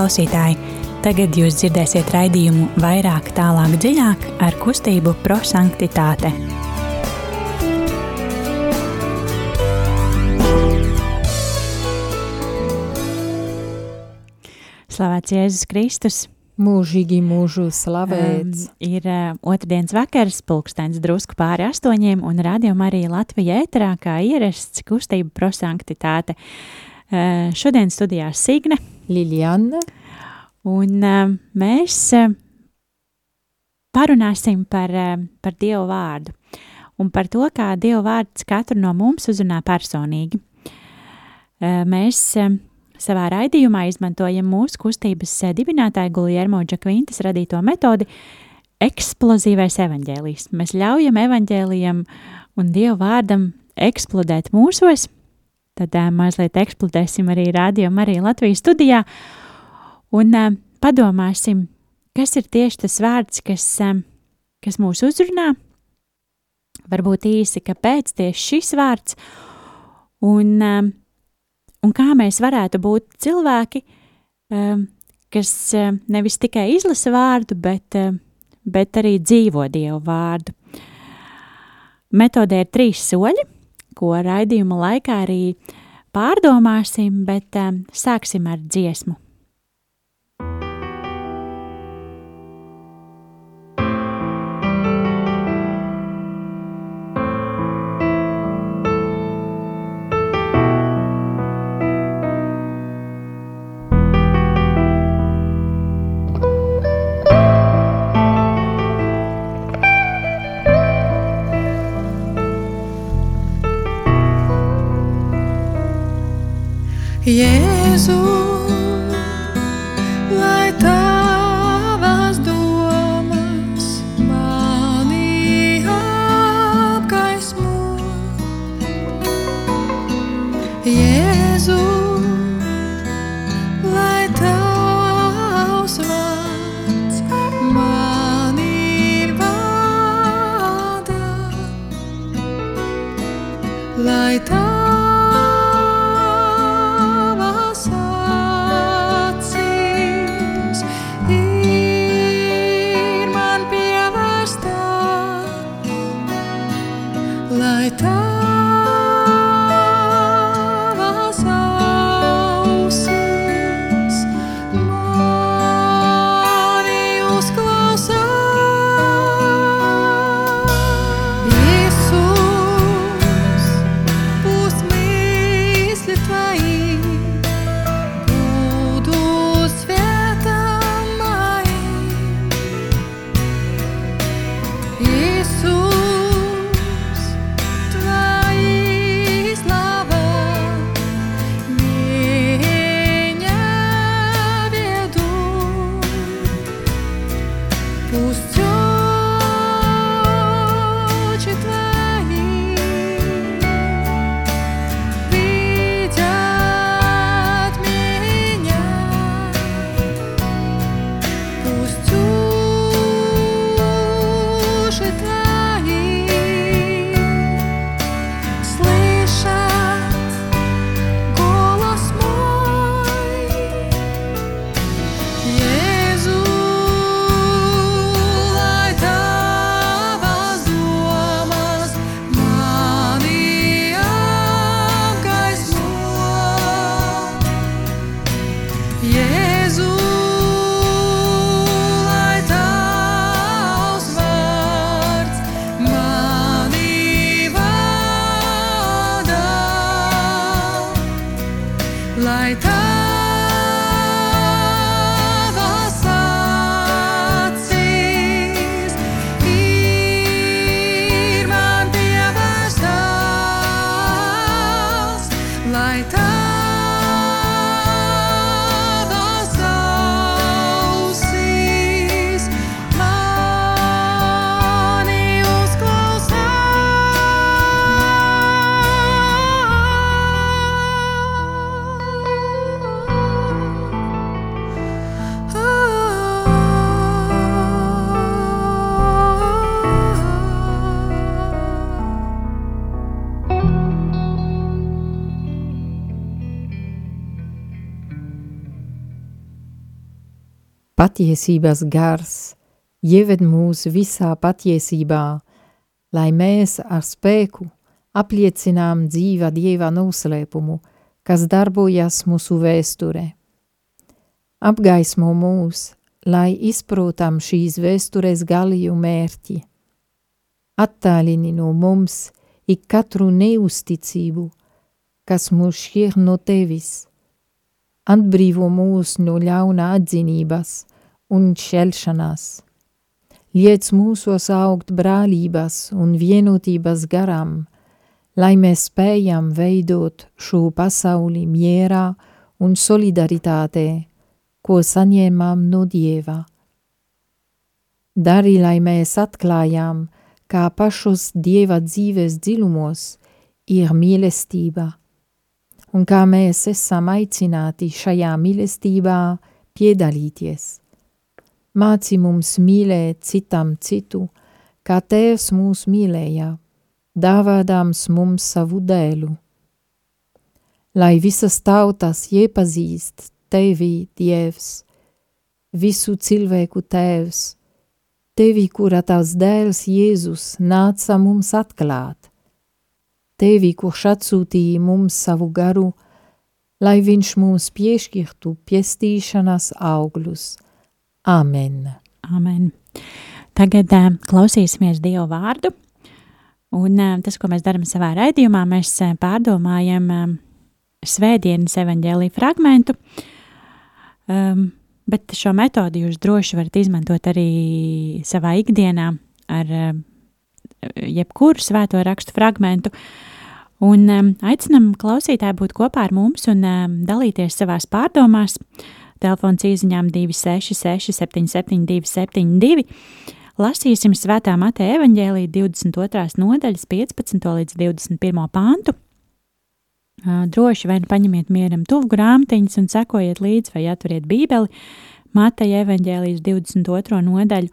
Klausītāji, tagad jūs dzirdēsiet raidījumu vairāk, tālāk, dziļāk ar kustību prosanktitāte. Slavēts Jēzus Kristus! Mūžīgi mūžu slavēts. Um, ir uh, otrdienas vakars, pulkstenis drusku pāri astoņiem, un rādījumā arī Latvija ēterā, kā ierasts, kustība prosanktitāte. Uh, šodien studijā Signe, Liljana, un uh, mēs uh, parunāsim par, uh, par Dievu vārdu un par to, kā Dieva vārds katru no mums uzrunā personīgi. Mēs savā raidījumā izmantojam mūsu kustības eh, dibinātāja Guljermo Džakvintas radīto metodi eksplozīvais evaņģēlijs. Mēs ļaujam evaņģēlijam un Dievu vārdam eksplodēt mūsos, tad uh, mazliet eksplodēsim arī rādījumā, arī Latvijas studijā, un uh, padomāsim, kas ir tieši tas vārds, kas, uh, kas mūs uzrunā, varbūt īsi, kāpēc tieši šis vārds, un uh, un kā mēs varētu būt cilvēki, um, kas um, nevis tikai izlasa vārdu, bet, um, bet arī dzīvo Dievu vārdu. Metodē ir trīs soļi, ko raidījuma laikā arī pārdomāsim, bet um, sāksim ar dziesmu. Jēzu, lai tavas patiesības gars, ieved mūs visā patiesībā, lai mēs ar spēku apliecinām dzīva Dieva noslēpumu, kas darbojas mūsu vēsturē. Apgaismo mūs, lai izprotam šīs vēstures galīju mērķi. Attālini no mums ik katru neusticību, kas mūs šķir no tevis. Atbrīvo mūs no ļauna atzinības un šķelšanās. Liec mūsos augt brālības un vienotības garam, lai mēs spējam veidot šo pasauli mierā un solidaritātē, ko saņēmām no Dieva. Dari, lai mēs atklājām, kā pašos Dieva dzīves dziļumos ir mīlestība, un kā mēs esam aicināti šajā mīlestībā piedalīties. Māci mums mīlēt citam citu, kā Tēvs mūs mīlēja, dāvādams mums savu dēlu. Lai visas tautas iepazīst Tevi, Dievs, visu cilvēku Tēvs, Tevi, kura tavs dēls Jēzus nāca mums atklāt. Tevi, kurš atsūtīja mums savu garu, lai viņš mums piešķirtu piestīšanas augļus. Amen. Amen. Tagad uh, klausīsimies Dievu vārdu. Un uh, tas, ko mēs darām savā raidījumā, mēs uh, pārdomājam uh, svētdienas evaņģēlīju fragmentu. Um, Bet šo metodi jūs droši varat izmantot arī savā ikdienā ar eh, jebkuru svēto rakstu fragmentu. Un um, aicinam klausītāju būt kopā ar mums un um, dalīties savās pārdomās. Telefons īsiņām 266, 772, 72. Lasīsim Svētā Mateja evaņģēlī 22. nodaļas 15. līdz 21. pāntu. Droši vien paņemiet mieram tuvu grāmatiņas un sekojiet līdzi vai atveriet bībeli, Mateja evaņģēlijas 22. nodaļu.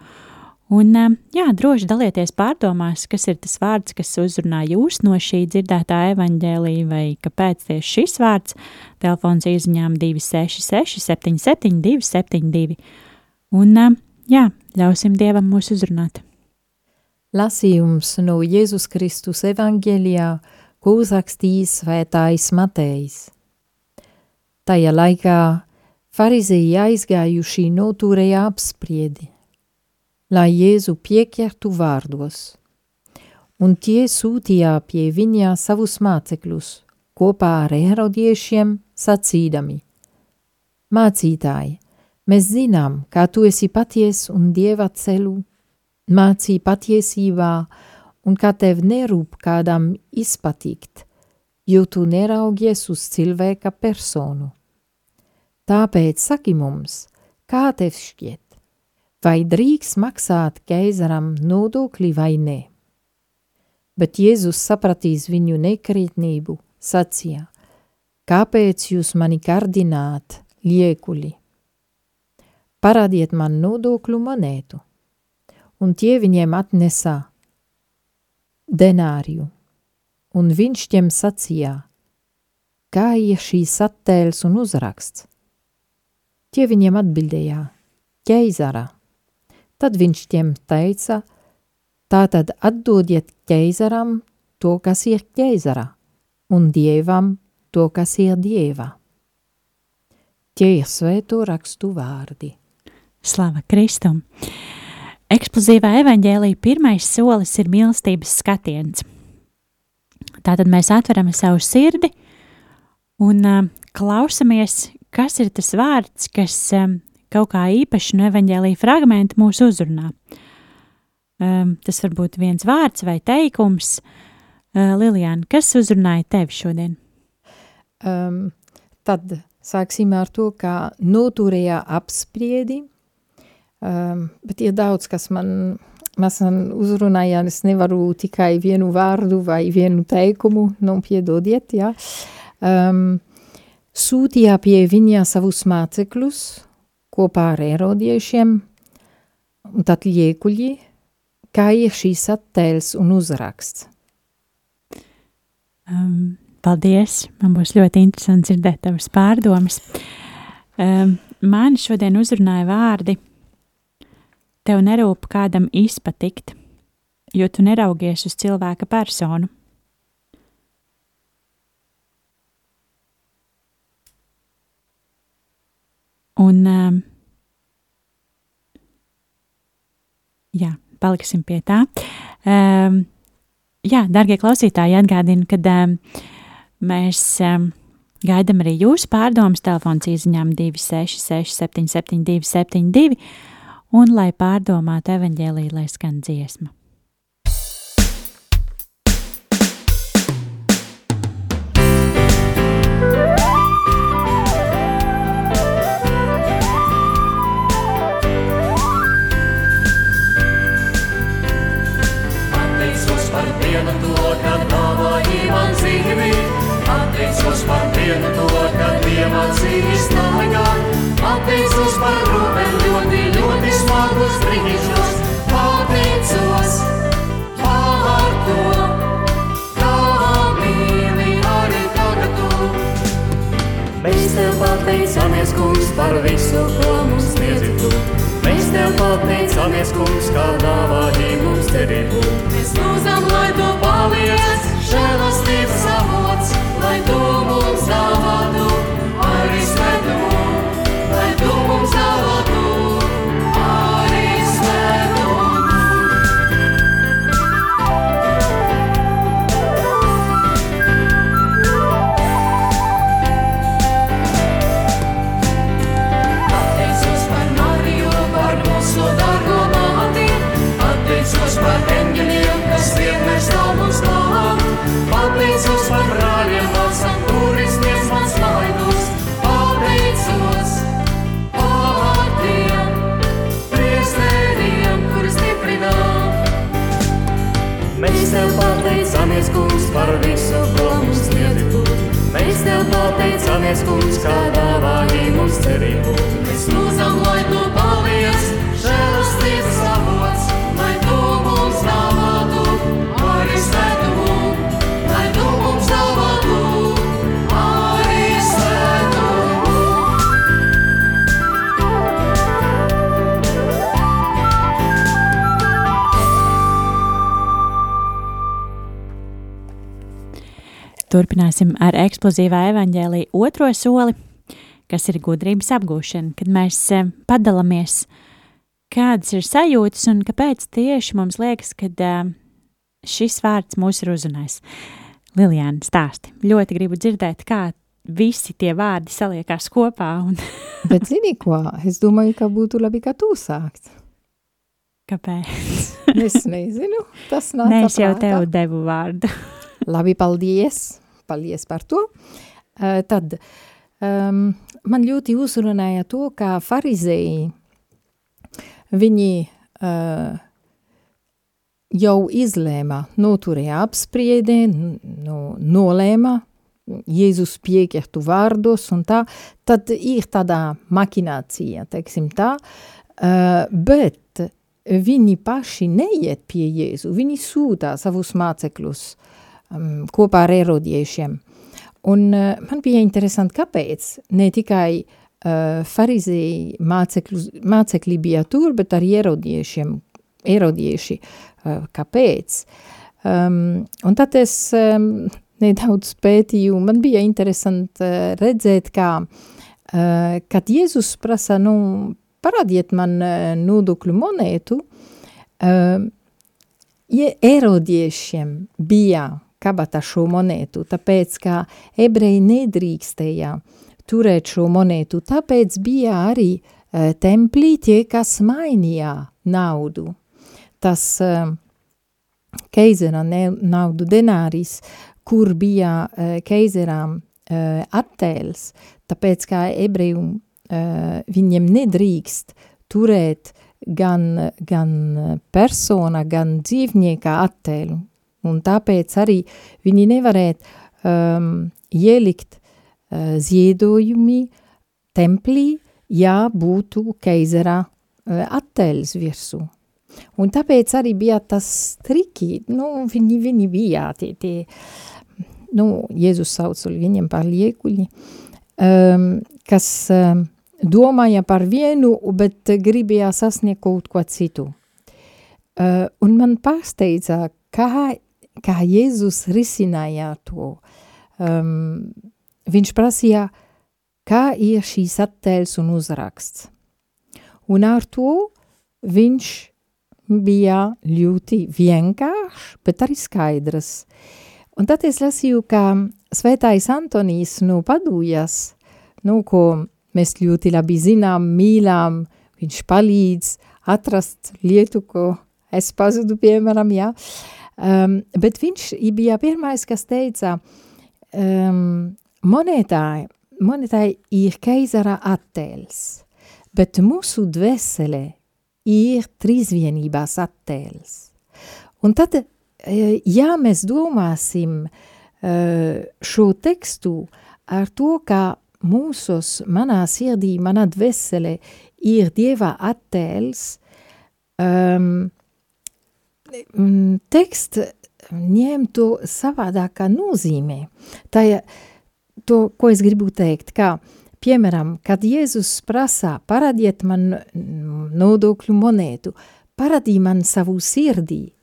Un, jā, droši dalieties pārdomās, kas ir tas vārds, kas uzrunā jūs no šī dzirdētā evaņģēlīja, vai kāpēc tieši šis vārds. Telefons izziņām 266, 772, 72. Un, jā, ļausim Dievam mūs uzrunāt. Lasījums no Jēzus Kristus evaņģēlijā, ko uzrakstījis svētājs Matejs. Tajā laikā farizēji aizgājuši notūrēja apspriedi, lai Jēzu pieķertu vārdos, un tie sūtīja pie viņa savus mācekļus kopā ar erodiešiem sacīdami. Mācītāji, mēs zinām, kā tu esi paties un dieva celu, mācī patiesībā un kā tev nerūp kādam izpatikt, jo tu neraugies uz cilvēka personu. Tāpēc saki mums, kā tev šķiet, vai drīkst maksāt keizaram nodokli vai ne? Bet Jēzus sapratīs viņu nekrītnību, sacīja, kāpēc jūs mani kardināt, liekuļi? Parādiet man nodokļu monētu. Un tie viņiem atnesā denāriju, un viņš tiem sacījā, kā ir šīs attēls un uzraksts. Tie viņiem atbildējā, ķeizara. Tad viņš tiem teica, tātad atdodiet ķeizaram to, kas ir ķeizara, un dievam to, kas ir dieva. Tie ir svēto rakstu vārdi. Slava Kristum! Eksplozīvā evaņģēlīja pirmais solis ir mīlestības skatiens. Tātad mēs atveram savu sirdi un uh, klausamies, kas ir tas vārds, kas um, kaut kā īpaši no evaņģēlīja fragmenta mūs uzrunā. Um, tas var būt viens vārds vai teikums. Uh, Lilijāna, kas uzrunāja tevi šodien? Um, tad sāksim ar to, kā noturējā apspriedi Um, bet ir daudz, kas man, man uzrunāja, es nevaru tikai vienu vārdu vai vienu teikumu, nu, piedodiet, jā. Um, sūtīja pie viņa savus mācekļus kopā ar erodiešiem, un tad liekuļi, kā ir šīs attēls un uzraksts. Um, paldies, man būs ļoti interesanti dzirdēt tavas pārdomas. Um, mani šodien uzrunāja vārdi, tev nerūp kādam izpatikt, jo tu neraugies uz cilvēka personu. Un, um, jā, paliksim pie tā. Um, jā, darbie klausītāji, atgādinu, ka um, mēs um, gaidām arī jūsu pārdomas telefons īsiņām 266, 772, 72, un lai pārdomātu evaņģēlīju, lai skan dziesma. Pateicos Pateicos par vienu to, kad iemācīji staigāt. Pateicos par rūpēm ļoti, ļoti smagus brīžus. Pateicos par to, kā mīli arī tagad tu. Mēs tev pateicamies, kungs, par visu, ko mums sniedzi tu. Mēs tev pateicamies, kungs, kā dāvāji mums cerību. Mēs lūdzam, lai tu paliec, žēlastības avots, lai tu mums pateicamies, kungs, kā dāvāji mums cerību. Turpināsim ar eksplozīvā evaņģēlīja otro soli, kas ir gudrības apgūšana, kad mēs eh, padalāmies, kādas ir sajūtas un kāpēc tieši mums liekas, ka eh, šis vārds mūs ir uzrunājis. Lilijāna stāsti. Ļoti gribu dzirdēt, kā visi tie vārdi saliekās kopā un Bet zini ko, es domāju, ka būtu labi, ka tu sākt. kāpēc. Es nezinu, tas nāk Nē, es jau tev devu vārdu. Labi, paldies. Paldies par to. Uh, tad um, man ļoti uzrunāja to, kā farizēji viņi uh, jau izlēma, noturēja apspriedē, nu, nolēma Jēzus pieķertu vārdos un tā, tad ir tādā makinācija, teiksim tā, uh, bet viņi paši neiet pie Jēzu, viņi sūtā savus mācekļus um, kopā ar erodiešiem. Un uh, man bija interesanti, kāpēc ne tikai uh, farizēji mācekļi bija tur, bet arī erodiešiem, erodieši, uh, kāpēc. Um, un tad es um, nedaudz pētīju, man bija interesanti uh, redzēt, kā, uh, kad Jēzus prasa, nu, parādiet man uh, nodokļu monētu, uh, ja erodiešiem bija kabatā šo monētu, tāpēc, kā ebreji nedrīkstēja turēt šo monētu, tāpēc bija arī uh, templī tie, kas mainīja naudu. Tas uh, keizera naudu denāris, kur bija uh, keizerām uh, attēls, tāpēc kā ebreju uh, viņiem nedrīkst turēt gan, gan persona, gan dzīvnieka attēlu. Un tāpēc arī viņi nevarētu um, ielikt uh, ziedojumi templī, ja būtu keizera uh, attēls virsū. Un tāpēc arī bija tas triki, nu, viņi, viņi bija tie, tie nu, Jēzus sauc viņiem par liekuļi, um, kas um, domāja par vienu, bet gribēja sasniegt kaut ko citu. Uh, un man pārsteidza, kā, kā Jēzus risināja to. Um, viņš prasīja, kā ir šīs attēls un uzraksts. Un ar to viņš bija ļoti vienkāršs, bet arī skaidrs. Un tad es lasīju, ka svētais Antonijs no Padūjas, nu, ko mēs ļoti labi zinām, mīlām, viņš palīdz atrast lietu, ko es pazudu, piemēram, jā. Um, bet viņš bija pirmais, kas teica, um, monētāji, monētāji ir keizara attēls, bet mūsu dvēsele ir trīsvienībās attēls. Un tad, ja mēs domāsim uh, šo tekstu ar to, ka mūsos, manā sirdī, manā dvēsele ir Dieva attēls, um, teksts ņem to savādākā nozīmē. Tā ir to, ko es gribu teikt, kā, piemēram, kad Jēzus prasā, paradiet man nodokļu monētu, paradī man savu sirdī,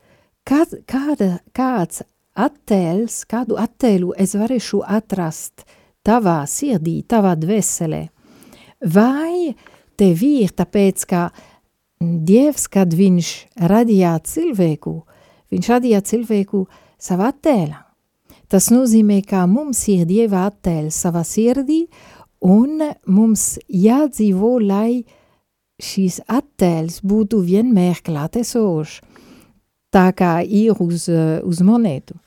kad, kāda, kāds attēls, kādu attēlu es varēšu atrast tavā sirdī, tavā dvēselē. Vai tev ir tāpēc, ka Dievs, kad viņš radīja cilvēku, viņš radīja cilvēku savā attēlā. Tas nozīmē, ka mums ir Dieva attēls savā sirdī, un mums jādzīvo, lai šīs attēls būtu vienmēr klātesošs, tā kā ir uz, uz monētu.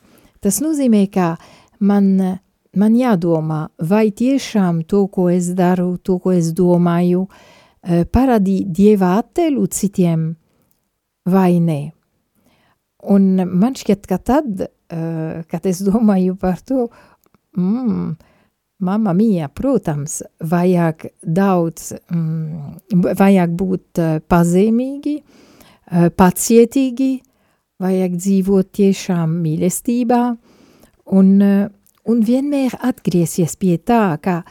Tas nozīmē, ka man, man jādomā, vai tiešām to, ko es daru, to, ko es domāju, uh, Eh, parādīt dieva attēlu citiem vai nē. Un man šķiet, ka tad, uh, kad es domāju par to, mm, mamma mija, protams, vajag daudz, mm, vajag būt uh, pazemīgi, pacietīgi, vajag dzīvot tiešām mīlestībā un, un vienmēr atgriezties pie tā, ka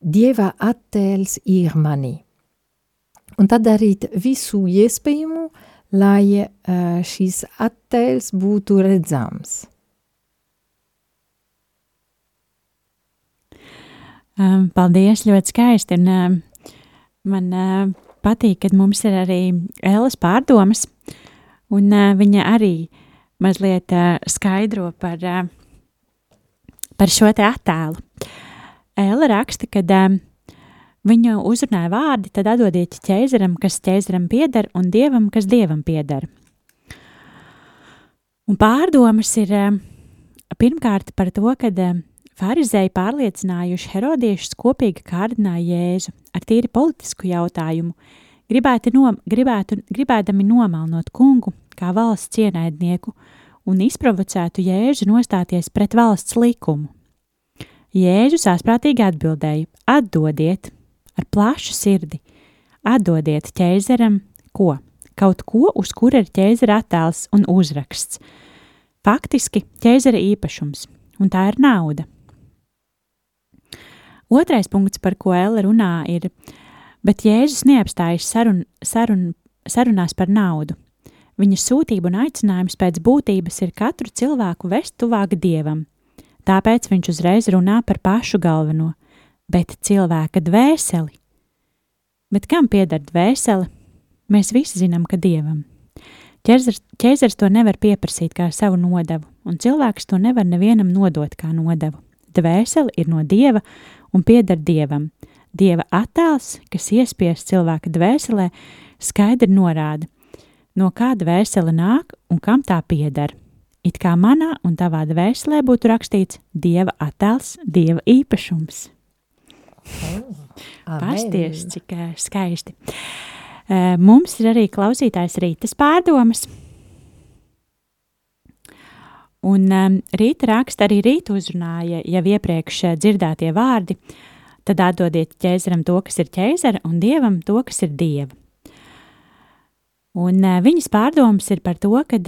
Dieva attēls ir mani un tad darīt visu iespējamo, lai uh, šis attēls būtu redzams. Um, paldies, ļoti skaisti. Un, uh, man uh, patīk, ka mums ir arī Ēlas pārdomas, un uh, viņa arī mazliet uh, skaidro par, uh, par šo te attēlu. Ēla raksta, ka uh, Viņu uzrunāja vārdi, tad atdodiet ķēzaram, kas ķēzaram pieder, un dievam, kas dievam pieder. Un pārdomas ir eh, pirmkārt par to, ka eh, farizēji pārliecinājuši herodiešus kopīgi kārdināja Jēzu ar tīri politisku jautājumu, gribētu no, gribētu, gribēdami nomalnot kungu kā valsts ienaidnieku un izprovocētu Jēzu nostāties pret valsts likumu. Jēzus āsprātīgi atbildēja: Atdodiet! Ar plašu sirdi. Atdodiet ķēzaram ko? Kaut ko, uz kura ir ķēzara attēls un uzraksts. Faktiski ķēzara īpašums, un tā ir nauda. Otrais punkts, par ko Ella runā, ir, bet Jēzus neapstājas sarun, sarun, sarunās par naudu. Viņa sūtība un aicinājums pēc būtības ir katru cilvēku vest tuvāk dievam. Tāpēc viņš uzreiz runā par pašu galveno bet cilvēka dvēseli. Bet kam pieder dvēsele? Mēs visi zinām, ka dievam. Ķezars, ķezars to nevar pieprasīt kā savu nodevu, un cilvēks to nevar nevienam nodot kā nodevu. Dvēsele ir no dieva un pieder dievam. Dieva attēls, kas iespiests cilvēka dvēselē, skaidri norāda, no kā dvēsele nāk un kam tā pieder. It kā manā un tavā dvēselē būtu rakstīts Dieva attēls, Dieva īpašums. Oh, Pasties, cik uh, skaisti. Uh, mums ir arī klausītājs Rītas pārdomas. Un um, rīta raksta arī rīta uzrunāja jau iepriekš dzirdētie vārdi, tad atdodiet ķēzaram to, kas ir ķēzara, un dievam to, kas ir dieva. Un viņas pārdomas ir par to, ka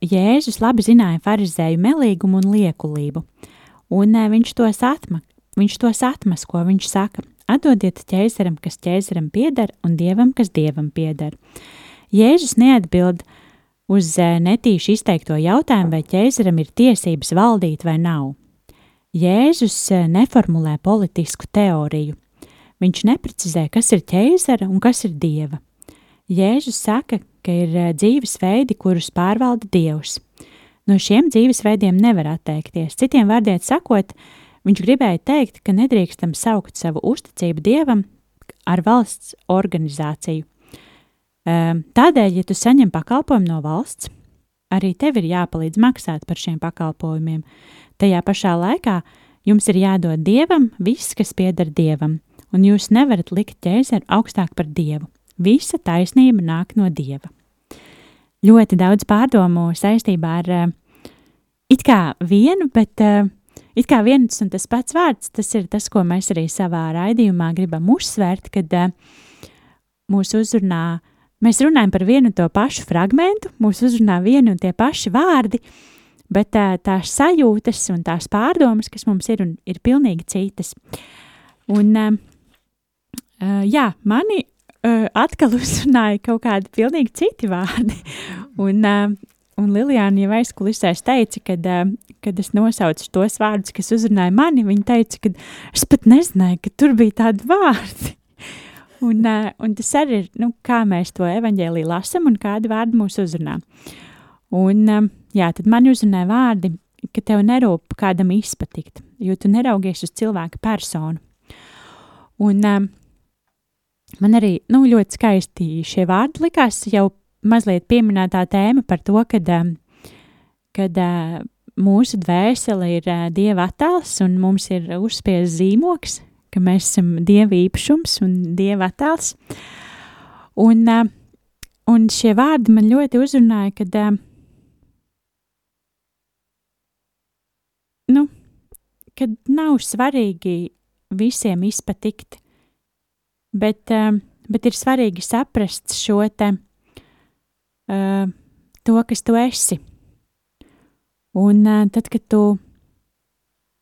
Jēzus labi zināja farizēju melīgumu un liekulību, un viņš tos atma, viņš tos atmes, ko viņš saka. Atdodiet ķēzaram, kas ķēzaram pieder, un dievam, kas dievam pieder. Jēzus neatbild uz eh, netīši izteikto jautājumu, vai ķēzaram ir tiesības valdīt vai nav. Jēzus eh, neformulē politisku teoriju. Viņš neprecizē, kas ir ķēzara un kas ir dieva. Jēzus saka, ka ir eh, dzīvesveidi, kurus pārvalda Dievs. No šiem dzīvesveidiem nevar atteikties. Citiem vārdiem sakot, viņš gribēja teikt, ka nedrīkstam saukt savu uzticību Dievam ar valsts organizāciju. Ehm, tādēļ, ja tu saņem pakalpojumu no valsts, arī tev ir jāpalīdz maksāt par šiem pakalpojumiem. Tajā pašā laikā jums ir jādod dievam viss, kas pieder dievam, un jūs nevarat likt ķēzeri augstāk par dievu. Visa taisnība nāk no dieva. Ļoti daudz pārdomu saistībā ar uh, it kā vienu, bet uh, it kā viens un tas pats vārds, tas ir tas, ko mēs arī savā raidījumā gribam uzsvērt, kad uh, mūs uzrunā, mēs runājam par vienu un to pašu fragmentu, mūs uzrunā vieni un tie paši vārdi, bet tā, tās sajūtas un tās pārdomas, kas mums ir, ir pilnīgi citas. Un, uh, jā, mani atkal uzrunāja kaut kādi pilnīgi citi vārdi. Un, un Lilijāna jau aizkulisēs teica, kad, uh, kad es nosaucu tos vārdus, kas uzrunāja mani, viņa teica, ka es pat nezināju, ka tur bija tādi vārdi. Un, uh, un tas arī ir, nu, kā mēs to evaņģēlī lasam un kādi vārdi mūs uzrunā. Un, uh, jā, tad man uzrunāja vārdi, ka tev nerūp kādam izpatikt, jo tu neraugies uz cilvēka personu. Un um, man arī nu, ļoti skaisti šie vārdi likās jau mazliet pieminētā tēma par to, kad, um, kad uh, mūsu dvēsele ir uh, dieva attēls un mums ir uzspies zīmoks, ka mēs esam dieva īpašums un dieva attēls. Un, un šie vārdi man ļoti uzrunāja, kad nu, kad nav svarīgi visiem izpatikt, bet, bet ir svarīgi saprast šo te, to, kas tu esi. Un uh, tad, kad tu,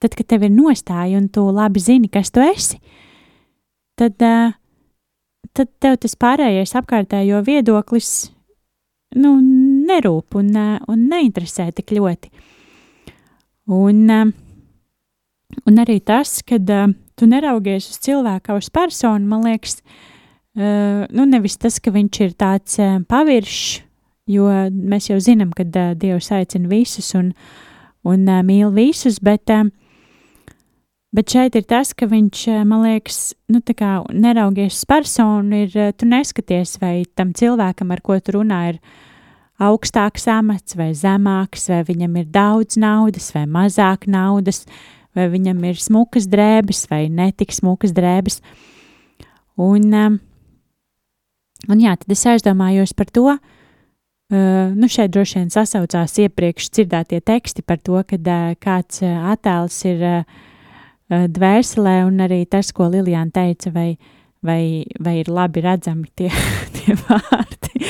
tad, kad tev ir nostāja un tu labi zini, kas tu esi, tad, uh, tad tev tas pārējais apkārtējo viedoklis, nu, nerūp un, un neinteresē tik ļoti. Un, un arī tas, kad tu neraugies uz cilvēku, uz personu, man liekas, nu nevis tas, ka viņš ir tāds paviršs, jo mēs jau zinām, ka uh, Dievs aicina visus un, un uh, mīl visus, bet, uh, bet šeit ir tas, ka viņš, uh, man liekas, nu tā kā neraugies personu, ir, uh, tu neskaties, vai tam cilvēkam, ar ko tu runā, ir augstāks amats vai zemāks, vai viņam ir daudz naudas vai mazāk naudas, vai viņam ir smukas drēbes vai netik smukas drēbes. Un, um, un jā, tad es aizdomājos par to, uh, nu šeit droši vien sasaucās iepriekš dzirdētie teksti par to, kad uh, kāds uh, attēls ir uh, dvēselē, un arī tas, ko Lilijāna teica, vai, vai, vai ir labi redzami tie, tie vārdi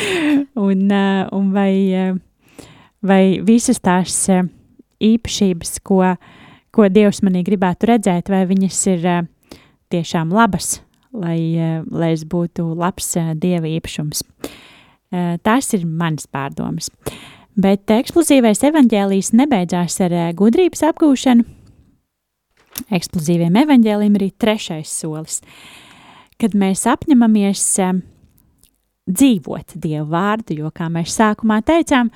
un, uh, un vai, uh, vai visas tās uh, īpašības, ko, ko Dievs manī gribētu redzēt, vai viņas ir tiešām labas, lai, lai es būtu labs Dieva īpašums. Tās ir manas pārdomas. Bet eksplozīvais evaņģēlijs nebeidzās ar gudrības apgūšanu. Eksplozīviem evaņģēliem ir trešais solis, kad mēs apņemamies dzīvot Dievu vārdu, jo, kā mēs sākumā teicām,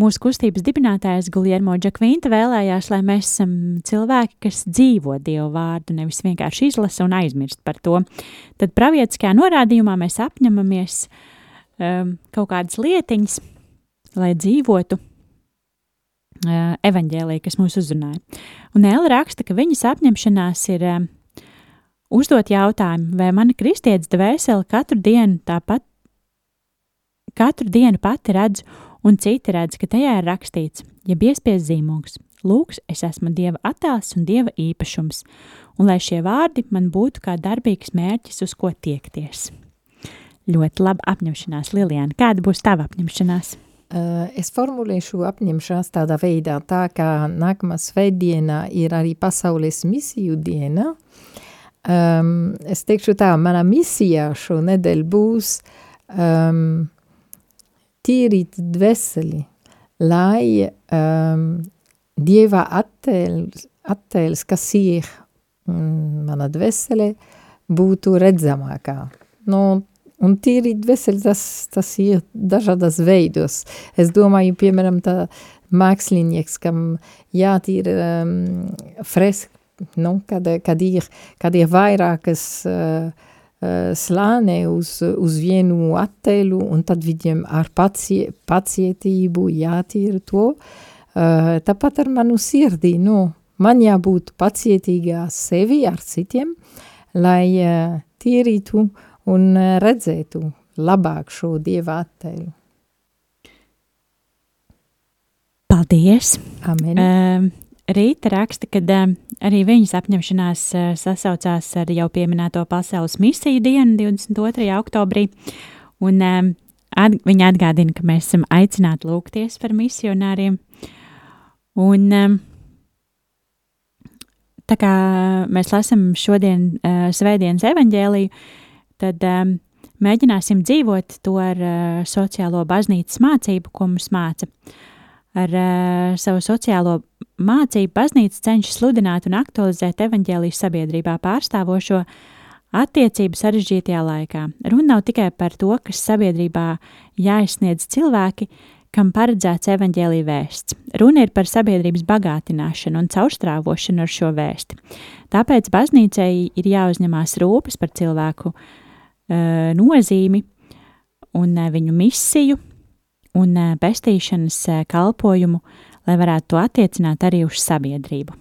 mūsu kustības dibinātājs Guljermo Džakvinta vēlējās, lai mēs esam cilvēki, kas dzīvo Dievu vārdu, nevis vienkārši izlasa un aizmirst par to. Tad pravietiskajā norādījumā mēs apņemamies um, kaut kādas lietiņas, lai dzīvotu uh, evaņģēlī, kas mūs uzrunāja. Un Ēla raksta, ka viņas apņemšanās ir um, uzdot jautājumu, vai mana kristietes dvēsele katru dienu tāpat katru dienu pati redzu, un citi redz, ka tajā ir rakstīts, ja biespies zīmogs. Lūks, es esmu Dieva attēls un Dieva īpašums, un lai šie vārdi man būtu kā darbīgs mērķis, uz ko tiekties. Ļoti laba apņemšanās, Lilijāna. Kāda būs tava apņemšanās? Uh, es formulēšu apņemšanās tādā veidā, tā kā nākamā svētdiena ir arī pasaules misiju diena, um, es teikšu tā, mana misija šo nedēļu būs um, tīrīt dvēseli, lai um, Dieva attēls, attēls, kas ir mm, mana dvēsele, būtu redzamākā. Nu, un tīri dvēseli tas, tas ir dažādas veidos. Es domāju, piemēram, tā mākslinieks, kam jātīra um, fresk, nu, kad, kad, ir, kad ir vairākas uh, uh, slāne uz, uz vienu attēlu, un tad viņiem ar pacie, pacietību jātīra to, uh, Uh, tāpat ar manu sirdī, nu, man jābūt pacietīgā sevi ar citiem, lai uh, tīrītu un uh, redzētu labāk šo Dieva attēlu. Paldies! Amen. Uh, Rīta raksta, ka arī viņas apņemšanās uh, sasaucās ar jau pieminēto pasaules misiju dienu 22. oktobrī, un at, viņa atgādina, ka mēs esam aicināti lūgties par misionāriem, Un tā kā mēs lasām šodien uh, svētdienas evaņģēliju, tad um, mēģināsim dzīvot to ar uh, sociālo baznīcas mācību, ko mums māca. Ar uh, savu sociālo mācību baznīca cenšas sludināt un aktualizēt evaņģēlijas sabiedrībā pārstāvošo attiecību sarežģītajā laikā. Runa nav tikai par to, kas sabiedrībā jāizsniedz cilvēki, kam paredzēts evaņģēlīja vēsts. Runa ir par sabiedrības bagātināšanu un caurstrāvošanu ar šo vēsti. Tāpēc baznīcai ir jāuzņemās rūpes par cilvēku uh, nozīmi un viņu misiju un pestīšanas kalpojumu, lai varētu to attiecināt arī uz sabiedrību.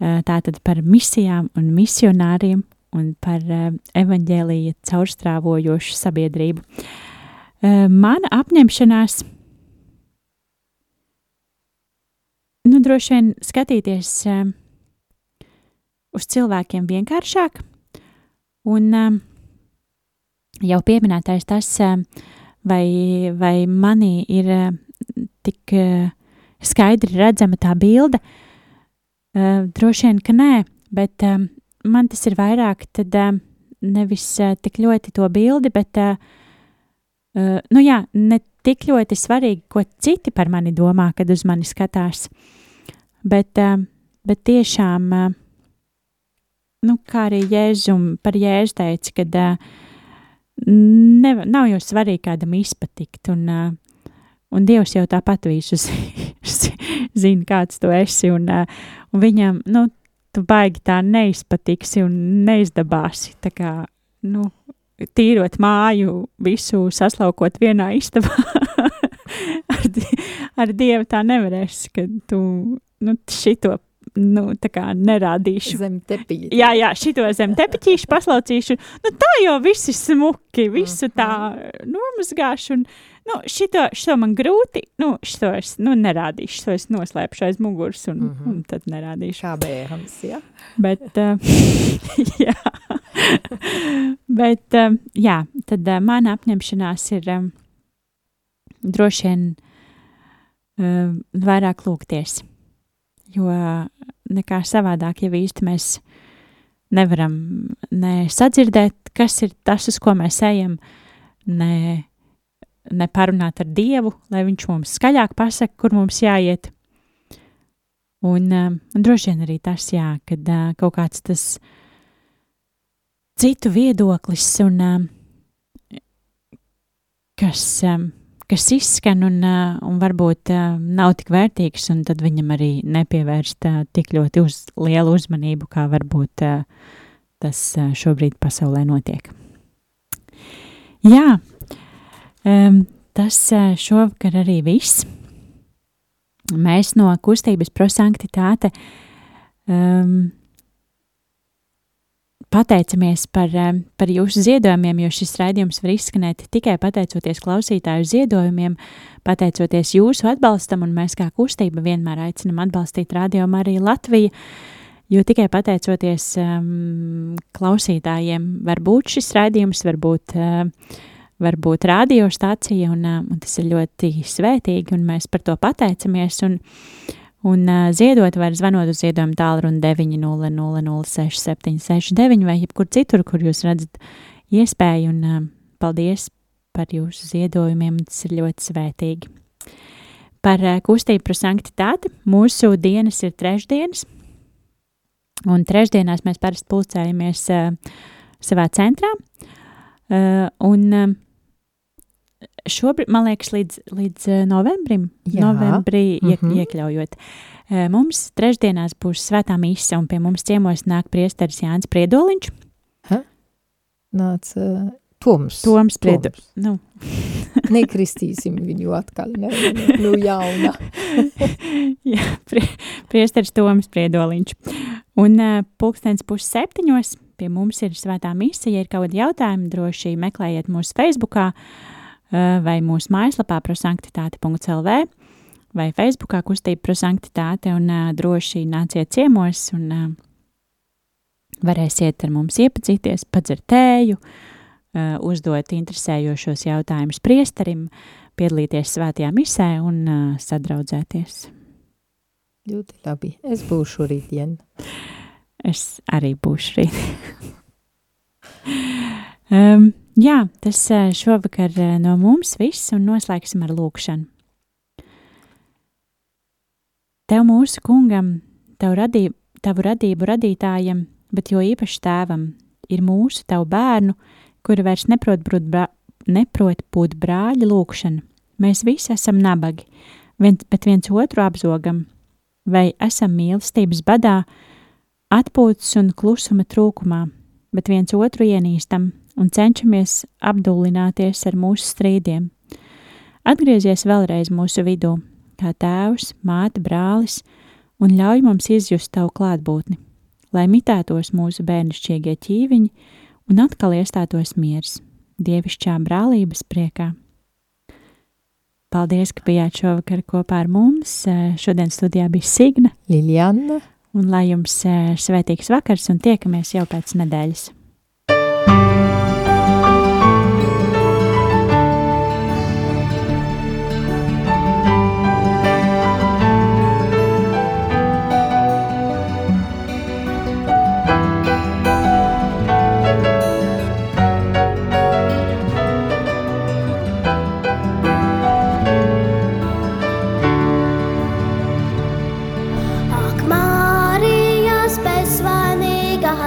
Tātad par misijām un misionāriem un par evaņģēlīja caurstrāvojošu sabiedrību. Mana apņemšanās nu, droši vien skatīties uz cilvēkiem vienkāršāk, un jau pieminētais tas, uh, vai, vai manī ir uh, tik uh, skaidri redzama tā bilde, uh, droši vien, ka nē, bet uh, man tas ir vairāk tad uh, nevis uh, tik ļoti to bildi, bet, uh, uh, nu jā, ne tik ļoti svarīgi, ko citi par mani domā, kad uz mani skatās. Bet, eh, bet tiešām, eh, nu, kā arī Jēzum par Jēzu teica, kad eh, ne, nav jau svarīgi kādam izpatikt, un, un Dievs jau tāpat visu zina, kāds tu esi, un, un viņam, nu, tu baigi tā neizpatiksi un neizdabāsi, tā kā, nu, tīrot māju, visu saslaukot vienā istabā. ar, ar Dievu tā nevarēs, ka tu nu, šito nu, tā kā nerādīšu. Zem tepiņa. Jā, jā, šito zem tepiņķīšu paslaucīšu. Nu, tā jau viss ir smuki, visu tā Mhm. nomazgāšu. Un, nu, šito, šito man grūti, nu, šito es nu, nerādīšu, to es noslēpšu aiz muguras un, mm. -hmm. un tad nerādīšu. Kā bērns, ja? Bet, uh, jā. Bet, uh, jā, tad uh, mana apņemšanās ir um, droši vien uh, vairāk lūgties jo nekā savādāk jau īsti mēs nevaram ne sadzirdēt, kas ir tas, uz ko mēs ejam, ne, ne parunāt ar Dievu, lai viņš mums skaļāk pasaka, kur mums jāiet. Un, um, un droši vien arī tas, jā, kad uh, kaut kāds tas citu viedoklis un um, kas kas izskan un, uh, un varbūt uh, nav tik vērtīgs, un tad viņam arī nepievērst uh, tik ļoti uz lielu uzmanību, kā varbūt tas šobrīd pasaulē notiek. Jā, tas šovakar arī viss. Mēs no kustības prosanktitāte um, pateicamies par, eh, par jūsu ziedojumiem, jo šis raidījums var izskanēt tikai pateicoties klausītāju ziedojumiem, pateicoties jūsu atbalstam, un mēs kā kustība vienmēr aicinam atbalstīt Radio Mariju Latviju, jo tikai pateicoties um, klausītājiem var būt šis raidījums, var būt, uh, var būt radiostācija, un, uh, un tas ir ļoti svētīgi, un mēs par to pateicamies, un, Un uh, ziedot var zvanot uz ziedojumu tālruni 900-0679 vai jebkur citur, kur jūs redzat iespēju. Un uh, paldies par jūsu ziedojumiem, tas ir ļoti svētīgi. Par uh, kustību par sanktitāti mūsu dienas ir trešdienas, un trešdienās mēs parasti pulcējamies uh, savā centrā. Uh, un uh, šobrīd, man liekas, līdz, līdz uh, novembrim, Jā. novembrī iek, Mhm. iekļaujot. Uh, mums trešdienās būs svētā mīsa, un pie mums ciemos nāk priesteris Jānis Priedoliņš. Nāc, uh, Toms. Toms Priedo... Toms. Nu, Nekristīsim viņu atkal, ne, nu jauna. Jā, prie, priesteris Toms Priedoliņš. Un uh, pulkstens pus septiņos pie mums ir svētā misija. Ja ir kaut kādi jautājumi, droši meklējiet mūsu Facebookā uh, vai mūsu mājaslapā prosanktitāte.lv vai Facebookā kustība prosanktitāte un uh, droši nāciet ciemos un uh, varēsiet ar mums iepazīties, padzert tēju, uzdot interesējošos jautājumus priesterim, piedalīties svētajā misē un sadraudzēties. Ļoti labi. Es būšu rītdien. Es arī būšu rīt. um, jā, tas šovakar no mums viss, un noslēgsim ar lūkšanu. Tev mūsu kungam, tavu radību, tavu radību radītājam, bet jo īpaši tēvam, ir mūsu tavu bērnu, kuri vairs neprot būt, brā, neprot būt brāļa lūkšana. Mēs visi esam nabagi, viens, bet viens otru apzogam, vai esam mīlestības badā, atpūtas un klusuma trūkumā, bet viens otru ienīstam un cenšamies apdullināties ar mūsu strīdiem. Atgriezies vēlreiz mūsu vidū, kā tēvs, māte, brālis, un ļauj mums izjust tavu klātbūtni, lai mitētos mūsu bērnišķīgie ķīviņi un atkal iestātos miers, dievišķā brālības priekā. Paldies, ka bijāt šovakar kopā ar mums. Šodien studijā bija Signa. Liljana. Un lai jums eh, svētīgs vakars un tiekamies jau pēc nedēļas.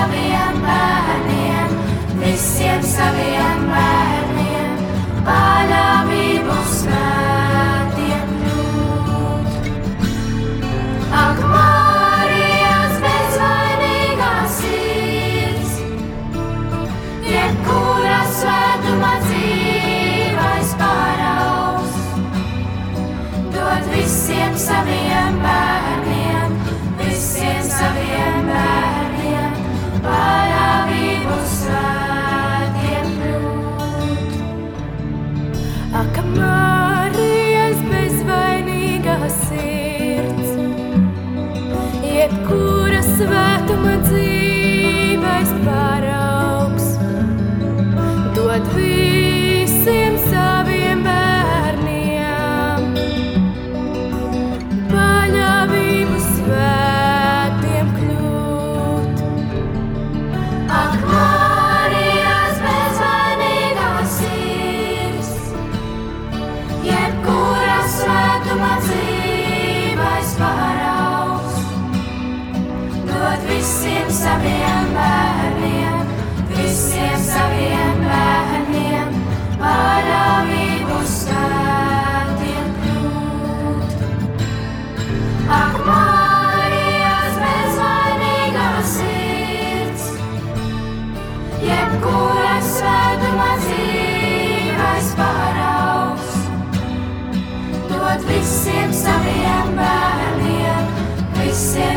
saviem bērniem, visiem saviem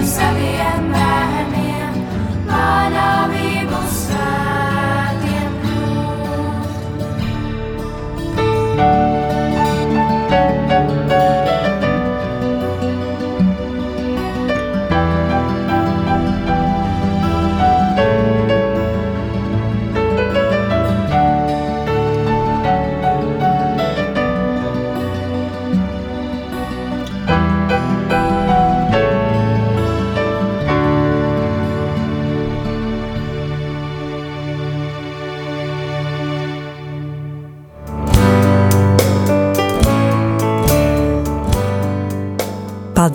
visiem saviem